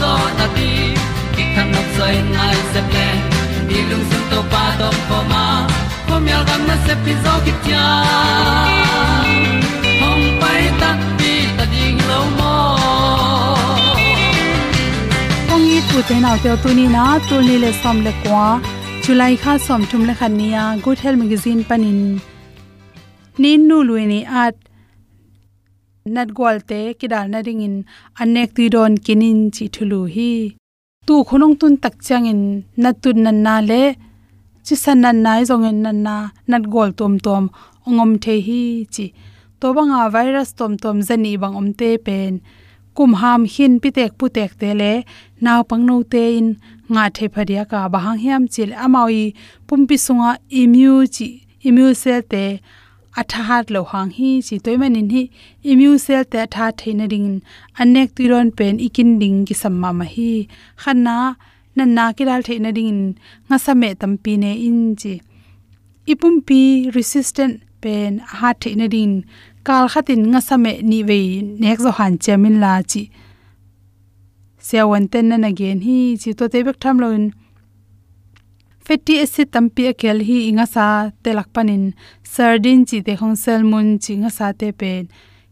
zo na ti ki kan nok sai nai se ple ni lung sun to pa to pa ma. Ko myal gam na se pi zo ki tia hom pai ta ti ta ding lo mo ong i tu te nau te tu ni na tu ni le som le kwa chulai kha som thum le khan nia good health magazine panin. Nin nu luini at nat gwal te kidal na ring in anek ti don kinin chi thulu hi. Tu khonong tun tak changin natun nan na le, chi san nan nai zong en nan na, nat gol tom tom ongom the hi chi. To banga virus tom tom zani bang om te pen. Kum ham hin pitek putek te le, naw pangno te in, nga the phadia ka bahang hiam chil amawi pumpi sunga immune chi immune cell te atha hat lo hang hi chi toiman in hi immune cell te tha theina ring anek tiron pen ikin ding ki samma ma hi. Khanna na na ki dal theina ring nga same tampi ne in chi. Ipumpi resistant pen ha theina ring kal khatin nga same ni ve nek zo han chemin la chi. Sewan ten na gen hi. Chi to te bek tham loin fatty acid tampi akel hi inga sa telak panin sardine chi te khong salmon chi nga sa te pen.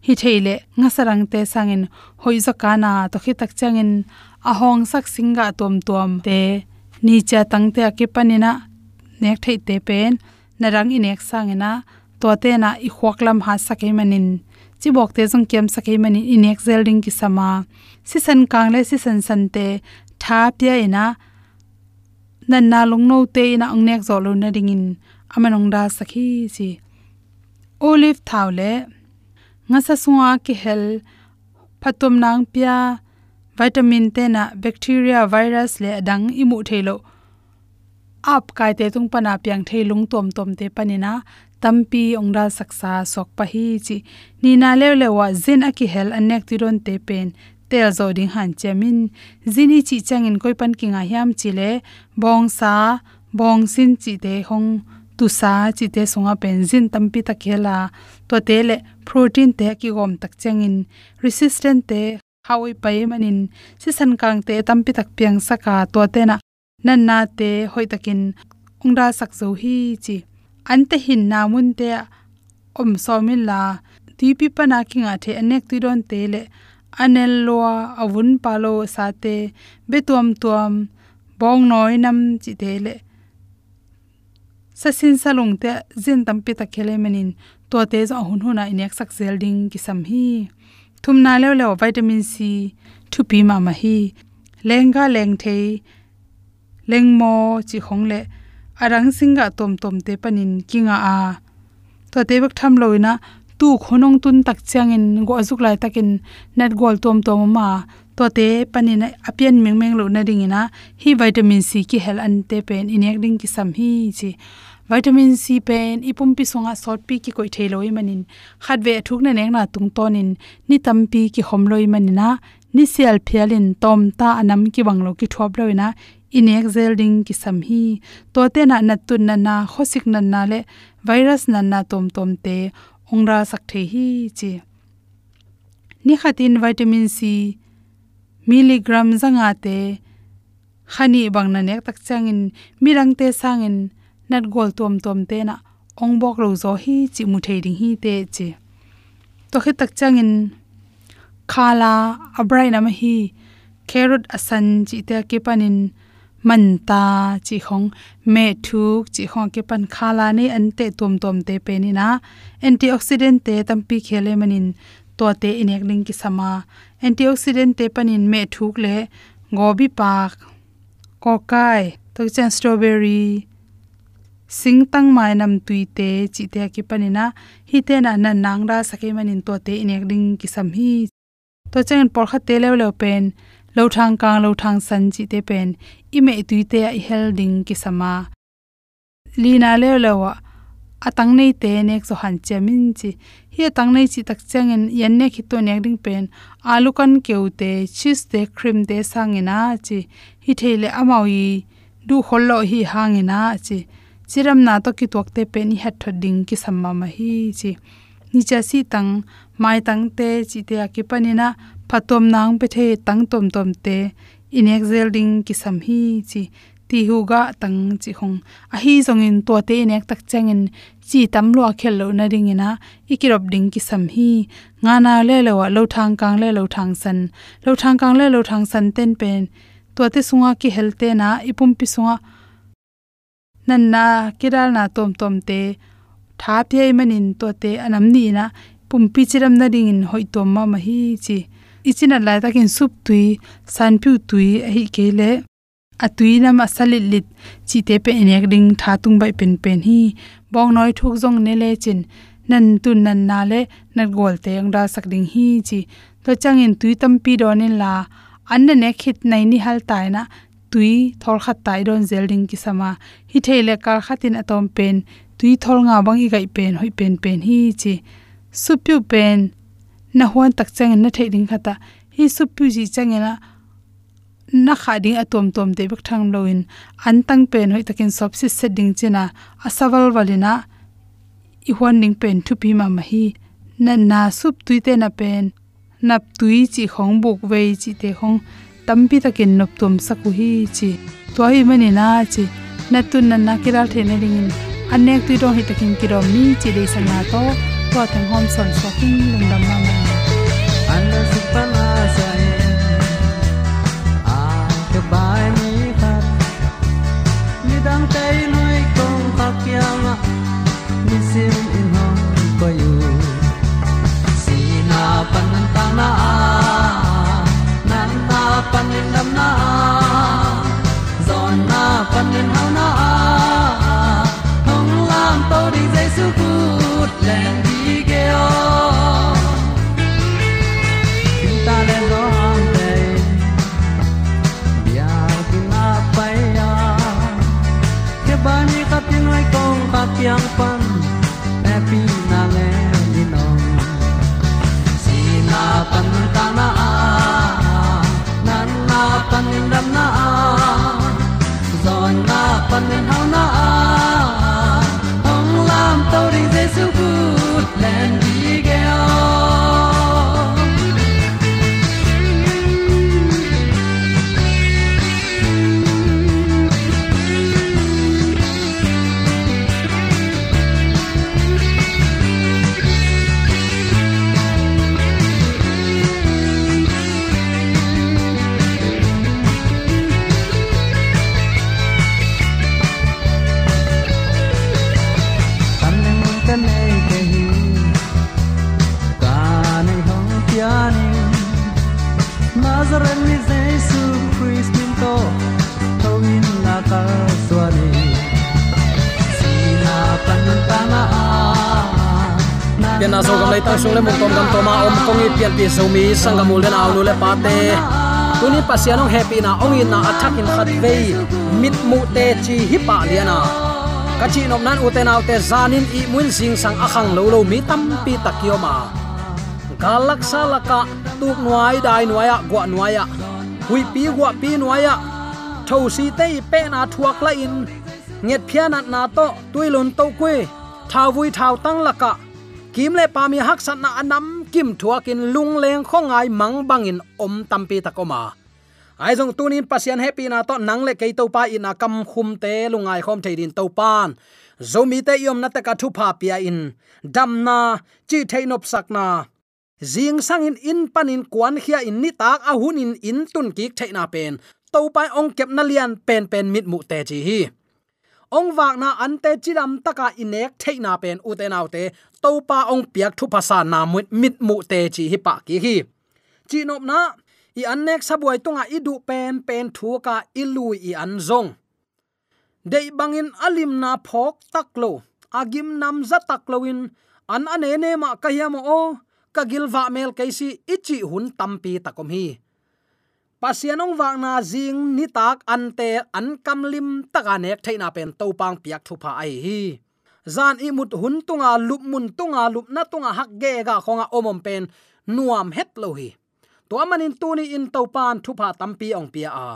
Hi theile nga sarang te sangin hoi zakana to khi tak changin ahong sak singa tom tom te ni cha tang te ake panina nek thei te pen. Narang inek sangena to te na i khwaklam ha sakai manin. Chi bok te jong kem sakai mani inek zelding ki sama. Si san kang le si san san te tha pya ina nan na long no te na ong nek zo lo na dingin amanong da sakhi si olive thawle nga sa suwa ki hel, phatom nang pia, vitamin te na bacteria virus le dang imu thelo ap kai te tung pana pyang thailung tom tom te panina tampi ongda saksa sok pa hi chi. Ni na le le wa zin a ki hel anek ti ron te pen tel zo ding han chemin zini chi changin koi pan kinga hiam chi le. Bong sa, bong sin chi te hong, tu sa chi te songa pen zin tampi ta khela to te le, protein te ki gom tak changin. Resistant te, hawi pai manin. Si san kang te tampi tak piang saka to te na. Nan na te hoi takin. Ungra sak zo hi chi. Ante hin na mun te om so min la. Ti pi pa pana kinga the anek ti don te le anel lua avun palo, sate, betuam tuam, bong noi nam chi te le sa salung te, zin tampi ta khele menin to te zo hun huna inek sak zel ding ki sam hi. Thum na le le vitamin c thu pi ma ma hi. Lenga leng the leng mo chi khong le, arang singa tom tom te panin kinga a. To te bak tham loina tu khonong tun tak changin go azuk lai takin net gol tom tom ma to te panin apian meng meng lo na dingina hi vitamin c ki hel an te pen inek ding ki sam hi chi vitamin c pen ipum pi songa sort pi ki koi theloi manin khatwe thuk na nek na tung tonin ni tam pi ki homloi manina ni sel phialin tom ta anam ki banglo ki thop loina inek zelding ki sam hi to te na na tun na na khosik na na le virus na na tom tom te ongra sak the hi chi. Ni khatin vitamin c, milligram zanga te, khani bangna nek tak changin mirang te sangin, nat gol tom tom te na ong bok lo zo hi chi mu thei ding hi te chi. To khi tak changin, khala abrai na ma hi, carrot asan chi te ke panin man ta chi khong me thuk chi khong ke pan khala ni an te tom tom te pe ni na antioxidant te tampi khele manin to te inek ling ki sama antioxidant te panin me thuk le gobi pak kokai to chen strawberry sing tang mai nam tui te chi te ki panina hi te na na nang ra sake manin to te inek ding ki sam hi to chen por kha te lew lew pen lo thang kang lo thang san chi te pen ime tuite tui te ding ki sama lina lew lew atang nei te nek so han chamin chi hi atang nei chi tak changen yan ne khito nek ding pen. Alu kan keute cheese te cream te sangena chi hi thele amawi du hollo hi hangena chi chiram na to ki tok te pe ni hat ding ki samma ma hi chi. Ni cha si tang, mai tang te chi te a ki phatom nang pe the tang tom tom te in exhaling ki sam hi chi ti hu ga tang chi khong a hi zong in to te nek tak chang in chi tam lo khel lo na ring ina. Ikirop ding ki sam hi. Nga na le lo wa lo thang kang le lo thang san. Lo thang kang le lo thang san ten pen. To te sunga ki helte na, ipum pi sunga. Nan na, kiral na tom tom te. Tha pye manin to te anam ni na. Pum pi chiram na ding in hoi tom ma ma hi chi ichina lai takin sup tui, san piu tui a hi ke a tui nam a salit lit, chi te pe enek ding tha tung bai pen pen hi. Bong noi thuk jong ne le chin, nan tu nan na le nat gol te ang da sak ding hi chi. To changin tui tam pi do ne la, an ne khit nai ni hal tai na, tui thol khat tai don zelding ki sama. Hi theile kar khatin atom pen, tui thol nga bang i gai pen, hoi pen pen hi chi. Supyu pen na huan tak chang na thei ding khata. Hi su pu ji chang na na kha ding atom tom te bak thang loin. An tang pen hoi takin sop si setting china. Asawal walina i huan ning pen thu pi ma ma hi na na sup tui te na pen. Nap tui chi khong buk ve chi te khong tampi takin nop tom saku hi chi. To mani na chi. Na tun na na kiral the na ring anek tu ro hi takin kiro mi chi de sang na to po teng hom son shopping lung dam tang sung le mong tom gam toma om kong i pian pi so mi sang gam le na nu le pa te tuni pasian ong happy na ong in na attack in khat ve mit mu te chi hi pa liana ka chi nom nan u te nau te zanin i mun sing sang akhang lo lo mi tam pi takioma galak salaka tuk nuai dai nuaya gwa nuaya hui pi gwa pi nuaya thau si te pe na thuak la in. Nget phianat na to tuilun to kwe thau vui thau tang laka kim le pa mi hak san na anam, kim thuakin lung leng khongai mang bangin om tampi takoma ai jong tunin pasian happy na to nang le ke to pa ina kam khum te lungai khom theidin to pan. Zomi te yom na te ka thu pa pia in. Dam na, chi theinop sak na. Zing sang in in panin kwan khia in ni tak a hun in in tun ki theina pen. To pa ong kep na lian pen pen mit mu te chi hi. Ong wak na an ante chiram taka inek theina pen u te nau te to pa ong piak thu phasa na mit mit mu te chi hi pa ki hi. Chi nop na, i annek sabuai tunga idu pen pen thu ka ilui i an zong. Dei bangin alim na phok taklo agim nam za takloin an ane ne ma kahiam o, ka gilwa mel kaisi ichi hun tampi takom hi. Pasianong wang na jing ni tak ante an kamlim taka nek thaina pen topang piak thu pha ai hi zan imut hun tunga lup mun tunga lup na tunga hak ge ga khonga omom pen nuam het lo hi. To manin tuni in to pan thu pha tampi ong pia a.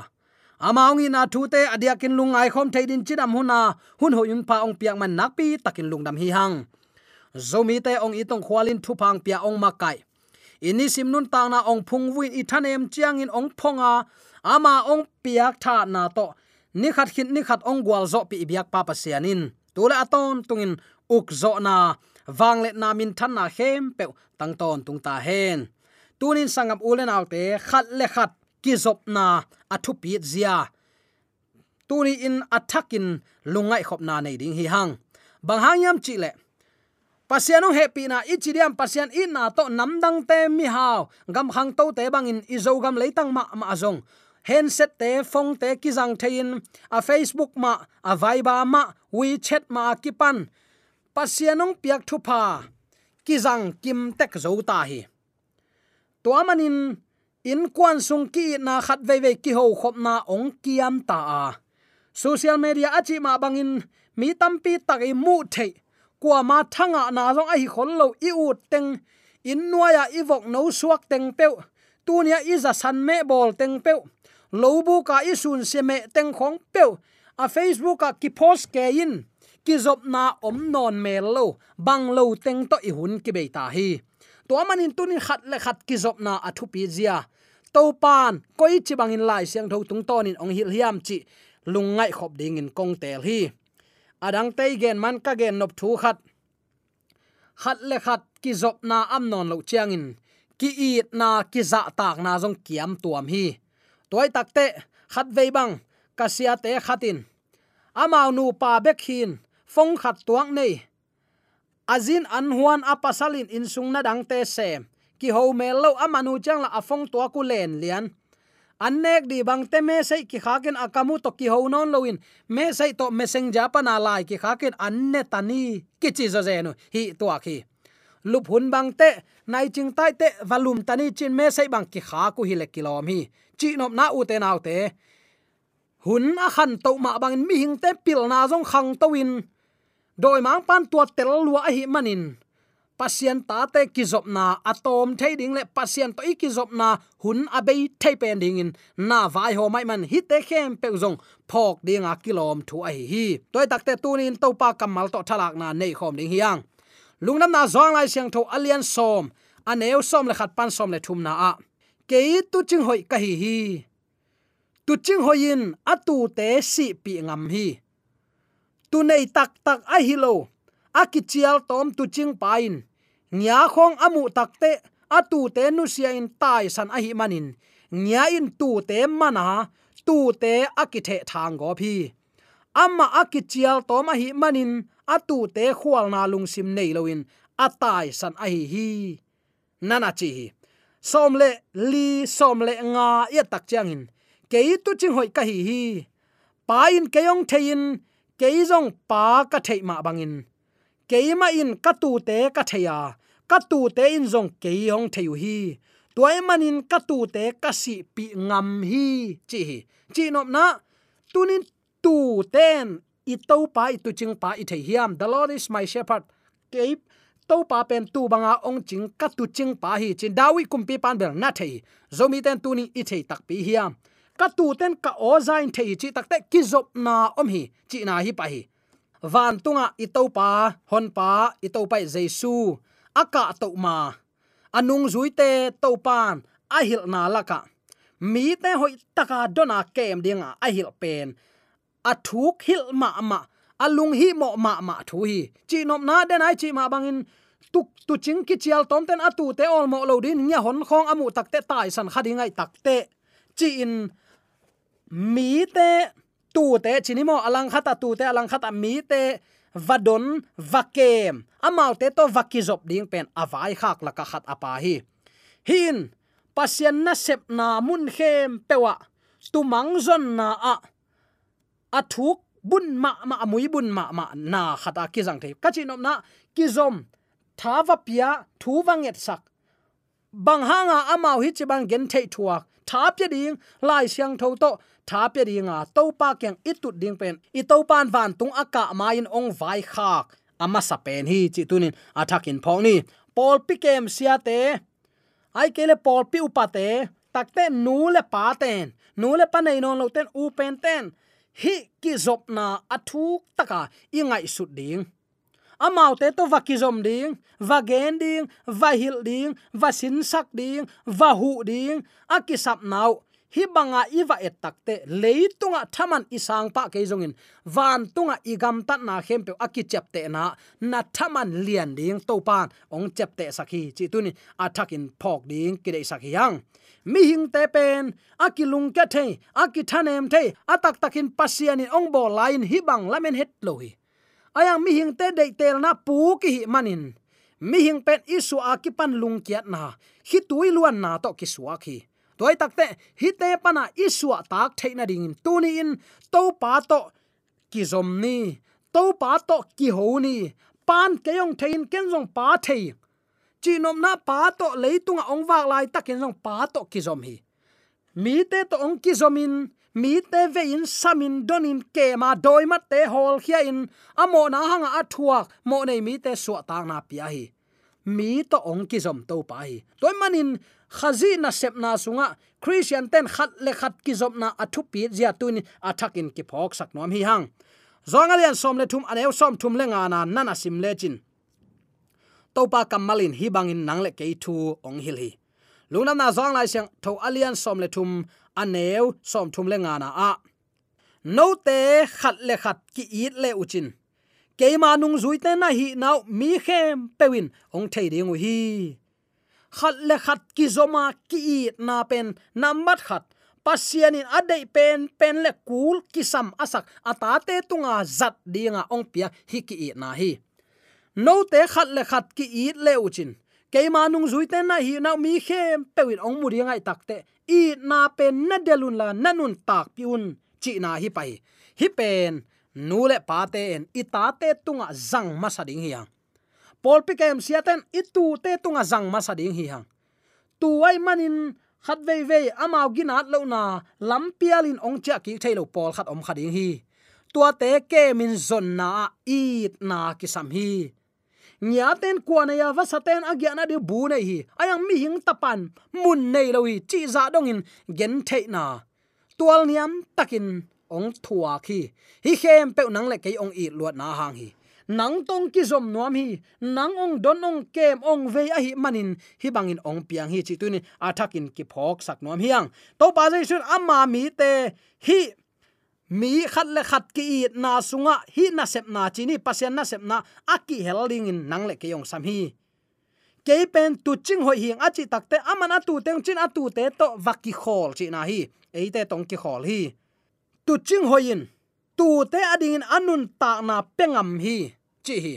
Amaungi na thu te adiakin lungai khom theidin chidam huna, hun ho yun pa ong piak man nakpi takin lungdam hi hang. Zomi te ong itong khwalin thu phang pia ong makai ini simnun tang na ong phung win i thanem chiang in ong phonga ama ong piak tha na to. Ni khat khin ni khat ong gwal zo pi biak pa pa sianin tula aton tungin uk zo na wanglet na min than na hem pe tang ton tung ta hen. Tunin sangam ulen autte khat le khat ki zop na athu pi zia. Tuni in attackin lungai khop na nei ding hi hang. Bang hang yam chi le. Pasianong happy na ichidiam pasian in na to namdang te mi hao. Gam khang to te bangin izo gam leitang ma ma azong handset te phong te kizang thein a facebook ma, a viber ma, wechat ma kipan pasianong piak thu pha. Kizang kim tek zo ta hi. To manin in. Kwan sung ki na khat ve ve ki ho khop na ong kiam ta a. Social media achi ma bangin mi tampi tak i mu the. Kwa ma thanga na zong ai khol lo i u teng. In nuaya i vok no suak teng pe tunia iza san me bol teng peu lobu ka isun seme teng khong peu a facebook ka ki post ke in. Ki zop na om non me lo. Bang lo teng to i hun ki be ta hi. To manin tunin khat le khat ki zop na athu pi zia. To pan koi chi bangin lai siang tho tung ton in ong hil hiam chi. Lungai khop ding in kong tel hi. Adang tei gen man ka gen nop thu khat. Khat le khat ki zop na am non lo chiangin ki it na ki za tak na jong kiam tuam hi toy takte khat vei bang kasia te khatin. Amau nu pa bek hin phong khat tuang nei. Azin an huan apasalin in sung na dang te sem ki ho mel lo amanu chang la afong to ku len lian. Annek di bang te me sei ki khaken akamu to ki ho non loin me sei to meseng japana lai ki khaken anne tani ki chi zo zenu hi to khi. Lup hun bang te, nai ching tai te valum tani chin me sei bang ki kha ku hi le kilom hi chi nop na u te nau te. Hun a khan to ma bang mi hing te pil na jong khang to win. Doi mang pan tua tel lua hi manin. Pasien ta te kizop na atom thei ding le pasien to ikizop na, hun abei thei pen ding in. Na vai ho mai man hi te khem pe zong, phok ding a kilom thu ai hi toy tak te tunin to pa kamal to thalak na nei khom ding hiang. Lungnam na zong lai siang tho alian som. Aneu som le khat pan som le thum na a ke tu ching hoi ka hi hi. Tu ching in atu te si pi ngam hi. Tu nei tak tak a hi lo akichial tom tu ching pain nya khong amu takte atu te nu sia in tai san a hi manin. Nya in tu te mana, tu te akithe thang go phi. Amma akichial to ma hi manin atu te khwal na lung sim nei loin atai san a hi hi. Nana chi som le li, som le nga, ya tak chang in. Ke tu ching hoi ka hi hi. Pa in ke yong the in, ke jong pa ka thei ma bang in. Ke ma in ka tu te ka theya ka tu te in jong ke yong theu hi. Toy manin ka tu te ka si pi ngam hi, chi hi. Chi nop na tunin tu ten, i to pa i tu ching pa i thei hiam. The lord is my shepherd. Ke to pa pen tu banga ong ching ka tu ching pa hi chin dawi kumpi pan bel na thei zomi ten tu ni i thei tak pi hiam ka tu ten ka o zain thei chi takte ki zop na om hi chi na hi pa hi van tunga i to pa hon pa i to pa jesu aka to ma anung zui te to pan a hil na laka mi te hoi taka dona kem dinga a hil pen a thuk hil ma ma alung hi mo ma ma thu hi chi nom na den ai chi ma bangin tuk tu ching ki chial tom ten atu te ol mo lo din nya hon khong amu tak te tai san khadi ngai tak te chi in mi te tu te chinimo alang khata tu te alang khata mi te vadon vakem amau te to vakizop ding pen avai khak laka khat apa hi hin pasien na sep na mun khem pewa tu mang zon na a athuk bun ma ma amui bun ma ma na khata ki jang the ka chinom na ki zom thawa pia thu wanget sak bang hanga amau hi chibang gen thei thuak tha pya ding lai siang tho to tha pya a to pa kyang itut ding pen. I to pan van tung aka main ong vai khak ama sa pen hi chi tunin athakin phong ni pol pikem sia te ai kele pol pi upate takte nu le pa ten nu le pa nei non lo ten u pen ten hi ki zop na athuk taka ingai su ding. Amau te to va ki zom ding, va gen ding, va hil ding, va sin sak ding, va hu ding. A ki sap nau, hi banga iwa et takte leitunga thaman isang pa ke jongin van tunga igam tat na khempe aki chapte na na thaman lian ding to pan ong chapte sakhi. Chi tunin athakin phok ding ki dei sakhi yang mi hing te pen akilung ka the aki thanem the atak takin pasiani ong bo line hi bang lamen het lohi. Ayang mi hing te de tel na pu ki hi manin. Mi hing pen isu akipan lung kiat na, hi tuiluan na to ki suaki toy takte hi te pana iswa tak theina ding tuni in, to pa to ki zom ni, to pa to ki ho ni, pan keyong thein ken jong pa thei chinom na pa to leitung ong wak lai takin jong pa to kizom hi mi te to ong kizomin mi te ve in samin donin ke ma doi mat te hol khia in amo na hanga athuak mo nei mi te suwa ta na pia hi. Mi to ong kizom to pa hi. Toy manin, khazi na sep na sunga, christian ten khat le khat kizom na athu pi zia tun athakin ki phok sak nom hi hang. Zongalian som le thum anew som thum le nga na, nana sim le chin topa kamalin hi bangin nang ke thu ong hil hi. Lungna na zong lai siang tho alian som le thum aneu som thum le nga na a. No te khat le khat ki it le uchin keima nung zui te na hi nau mi khem pewin ong thei ding hi. Khat le khat ki zoma ki na pen namat khat. Pasianin adei pen pen le kul kisam asak atate tunga zat dinga ong pia hi ki na hi lo te khat le khat ki i le uchin keima nung zui te na hi na mi khem pewin ong muri ngai takte i na pen na delun la nanun tak piun chi na hi pai. Hi pen, nu le pa te en. I ta te tunga zang ma sa ding hiang pol pi kem siaten i tu te tunga zang ma sa ding hi hang tu ai manin, khat ve ve amao ginat lo na, lam pialin ong cha ki thailo pol khat om khading hi. Tua te ke min zon na i na ki sam hi nyaten kuana ya va saten agya na de bu nei hi. Ayang mi hing tapan. Mun nei lo hi. Chi za dong in gen thei na. Tual niam takin. Ong thua khi hi khem pe nang le ke ong i luat na hang hi. Nang tong ki zom nuam hi. Nang ong don ong kem ong ve a hi manin. Hi bangin ong piang hi chi tu tunin athakin ki phok sak nuam hiang to pa jai sun amma mi te hi mi khat le khat ki na sunga, hi na sep na, chini pasian na sep na aki helding in nang le ke yong sam hi. Ke pen tu ching hoi hing achi takte amana tu teng chin atu te to vaki khol chi na hi. Eite tong ki khol hi. Tu ching hoin tu te ading in anun ta na pengam hi, chi hi.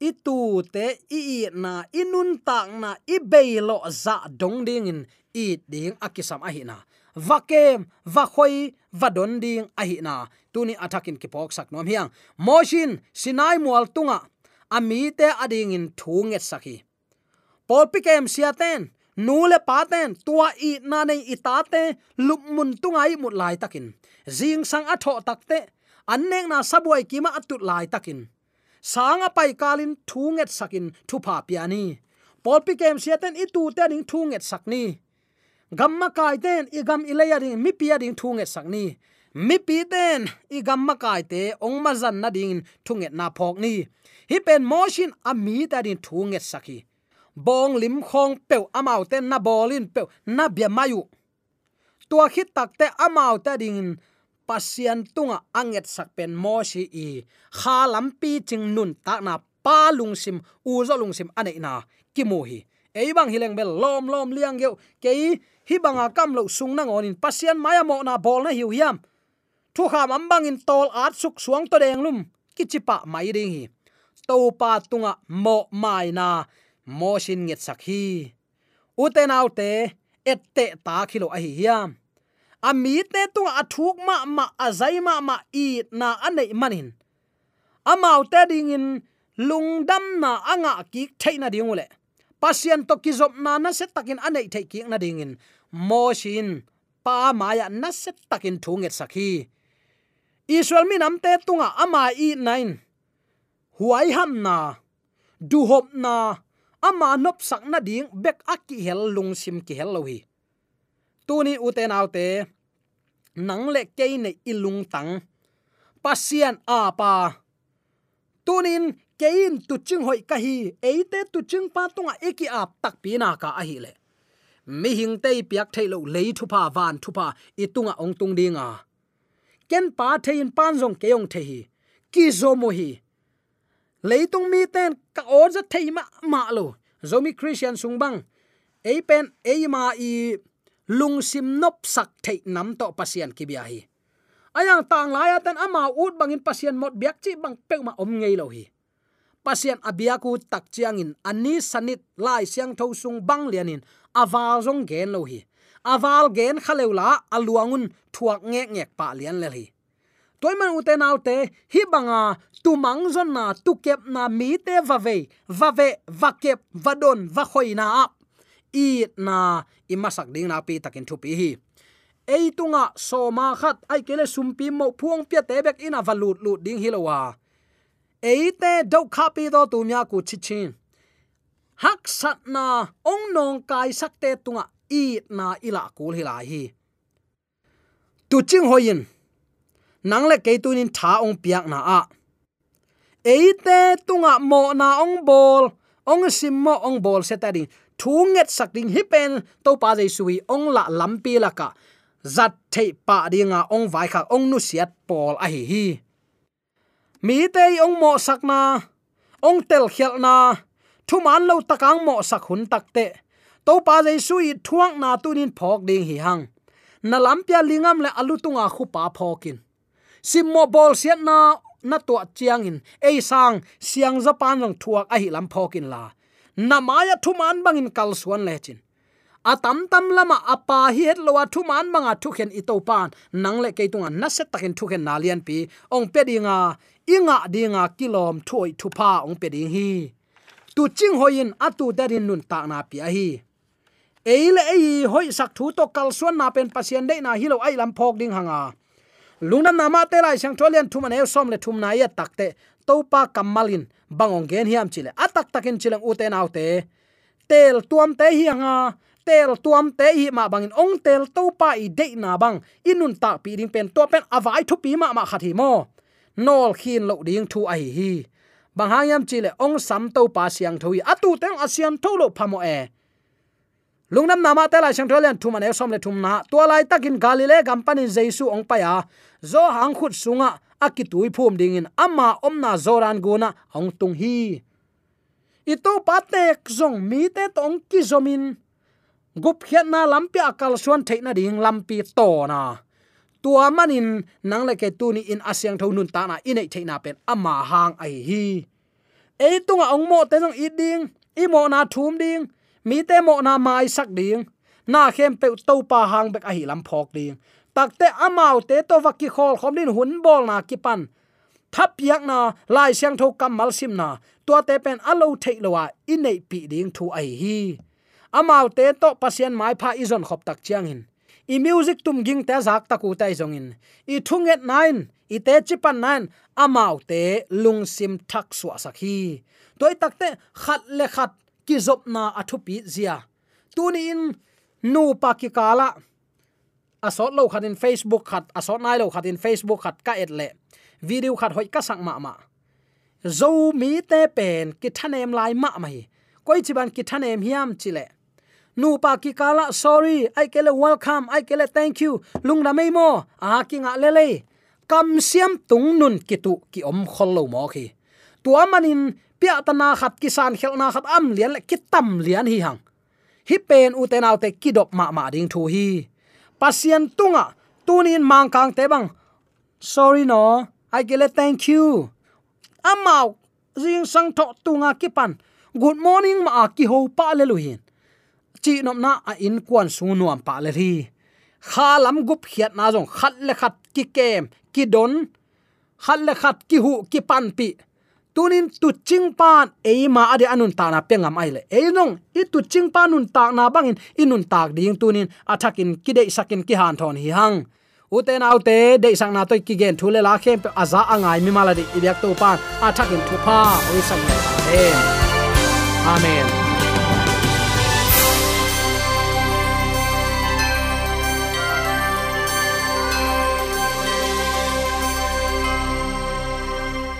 I tu te i i na inun ta na, i beilo za dong ding in, i ding akisam a hi na vakem và khoi và đồn ding a hi na. Tuni attacking ki pok sak nom hiang. Moshin sinai mual tunga. Ami te ading in thunget saki pol pikem siaten nule paten tua i na nei itate lup mun tungai mut lai takin. Jing sang a tho takte annek na sabuai kima atut lai takin. Sanga pai kalin thunget sakin thu pa piani pol pi kem siaten i tu te ding thunget sakni gamma kai ten, i gam ilaya ding, mi pia ding thunget sakni. Mi pi ten, i gamma kai te, ong ma zan na ding thunget na phok ni. Hi pen motion a mi ta ding thunget sakhi bong lim khong peu amau ten, na bolin peu, na bia mayu. Tua khit takte amau ta ding, pasian tunga anget sak pen mo si i. Kha lampi ching nun ta na pa lung sim, u zo lung sim ane na. Ki mo hi ei bang hileng bel lom lom liang geu kei hi banga kam à lo sung na ngonin pasian maya à mo na bol na hiu hiam. Thu kham am bang in tol at suk suang to deng lum ki chipa mai ding hi. To pa tunga à mo mai na mo shin nget sak hi. Uten autte ette ta khilo a hi hiam. Ami te tu athuk ma ma azai ma ma i na anei manin amau te ding in lungdam na anga ki thaina dingule pasien to ki zop na na set takin anei thei ki na ding in. Moshin pa maya na set takin thunget sakhi israel mi nam te tunga ama i nine huai ham na, du hop na, ama nop sak na ding bek aki hel lung sim ki hel lohi tuni uten autte nang le ke ne ilung tang. Pasian a pa. Tunin kein tu ching hoi ka hi eite tu ching pa tunga eki ap tak pi na ka a hi le. Mi hing te piak thailo le thu pa van thu pa itunga ong tung dinga ken pa thein pan jong ke ong the hi ki zo mo hi. Leitung mi ten ka or za thei ma ma lo. Zomi christian sungbang ei pen ei ma i lung sim nop sak thei nam to pasian ki bia hi. Ayang tang la ya tan ama ut bangin pasian mot biak chi bang pe ma om ngei lo hi pasien abiaku tak chiang ani sanit lai siang tho sung bang lianin awal zong gen lo hi. Awal gen khaleula aluangun thuak nge nge pa lian le hi. Toy man u te nau te, hi banga tu mang zon na, tu kep na mi te va ve va ve, va kep, va don, va khoi na ap. I na imasak ding na pi takin thu pi hi. Ei tunga soma khat ai kele sumpi mo phuang pia te bek ina valut lut ding hilowa eite do khapi do tu mya ku chi chin hak sat na ong nong kai sak te tunga i na ila kul hila hi tu ching hoyin. Nang le ke tu nin tha ong piak na a. Eite tunga mo na ong bol. Ong sim mo ong bol se ta ding thu nget sak ding hi pen to pa jai sui ong la lampi la ka zat thei pa dinga ong vai kha ong nu siat pol a hi hi mi te ong mo sakna ong tel khial na thu man lo takang mo sak hun takte to pa le sui thuang na tunin phok ding hi hang. Na lampia lingam le alu tunga khu pa phokin simmo bol siat na na to chiang in ei sang, siang japan rong thuak a hi lam phokin la. Na maya thu man bangin kal suan le chin atam tam lama apa hi het lowa thu man manga thu khen i to pan. Nang le ke tunga na set takin thu khen nalian pi. Ong pe dinga inga dinga kilom thoi thu pa ong pe ding hi. Tu ching hoin atu darin nun ta na pi a hi. Eile ei hoi sak thu to kal suan na pen pasien de na hilo ai lam phok ding hanga. Lungnam nama te lai sang tholian thum an som le thum na ya takte topa kamalin bangong gen hiam chile atak takin chilang uten autte tel tuam te hi à tel tuam te hi ma bangin ong tel to pa i de na bang. Inun ta pi ding pen to pen avai thu pi ma ma khathi mo. Nol khin lo ding thu ai hi bang hayam chile ong sam to pa siang thui atu teng asian tho lo phamo e. Lungnam nama te la sang tholian thum an e som le thum na. To lai takin galile gampani jaisu ong pa ya. Zo hang khut sunga akitui phum ding in. Ama omna zoran guna ong tung hi. Ito patek zong mi te tong ki zomin gup khiat na lampi akal suan theina ding lampi to na tua manin nang le ke tu ni in asyang thau nun ta na inei theina pen ama hang ai hi. E tunga ong mo te jong i ding i mo na thum ding mi te mo na mai sak ding, na khem pe to pa hang bek a hi lam phok ding. Takte amau te to vaki khol khom din hun bol na ki pan. Thap yak na lai syang tho kam mal sim na. Tua te pen alo thei lowa inei pi ding thu ai hi amau te to pasien mai pha izon khop tak chiang in i music tum ging te zak taku tai zong in i thunget nine i te chipan nine amau te lung sim thak suwa sakhi toy takte khat le khat ki zop na athu pi zia. Tuni in nu pa ki kala. Asot lo khatin facebook khat asot nai lo khatin facebook khat ka et le. Video khat hoi ka sang ma ma. Zo mi te pen ki thanem lai ma mai. Koi chiban ki thanem hiam chile nu pa ki kala sorry. Ai kele welcome ai kele thank you. Lung na mai mo a ki nga le le kam siam tung nun ki tu ki om khol lo mo khi. Tua manin pia tana khat kisan khel na khat am lian le ki tam lian hi hang. Hi pen u te naw te ki dop ma ma ding thu hi. Pasien tunga, tunin mang kang te bang. Sorry no ai kele thank you. Amao jing sang tho tunga ki pan good morning ma ki ho pa le lu hin chi nom na a in kwan su nuam pa le ri kha lam gup khiat na jong khat le khat ki kem, ki don, khat le khat ki hu, ki pan pi. Tunin tu ching pan e ma ade anun ta na pengam ai le. E nong i tu ching pan nun ta na bangin inun tak ding tunin athakin kide sakin ki han thon hi hang. Uten autte de sang na toy ki gen thule la khem pe aza angai mi mala de ibyak to pan athakin thu pa oi sang amen. Amen.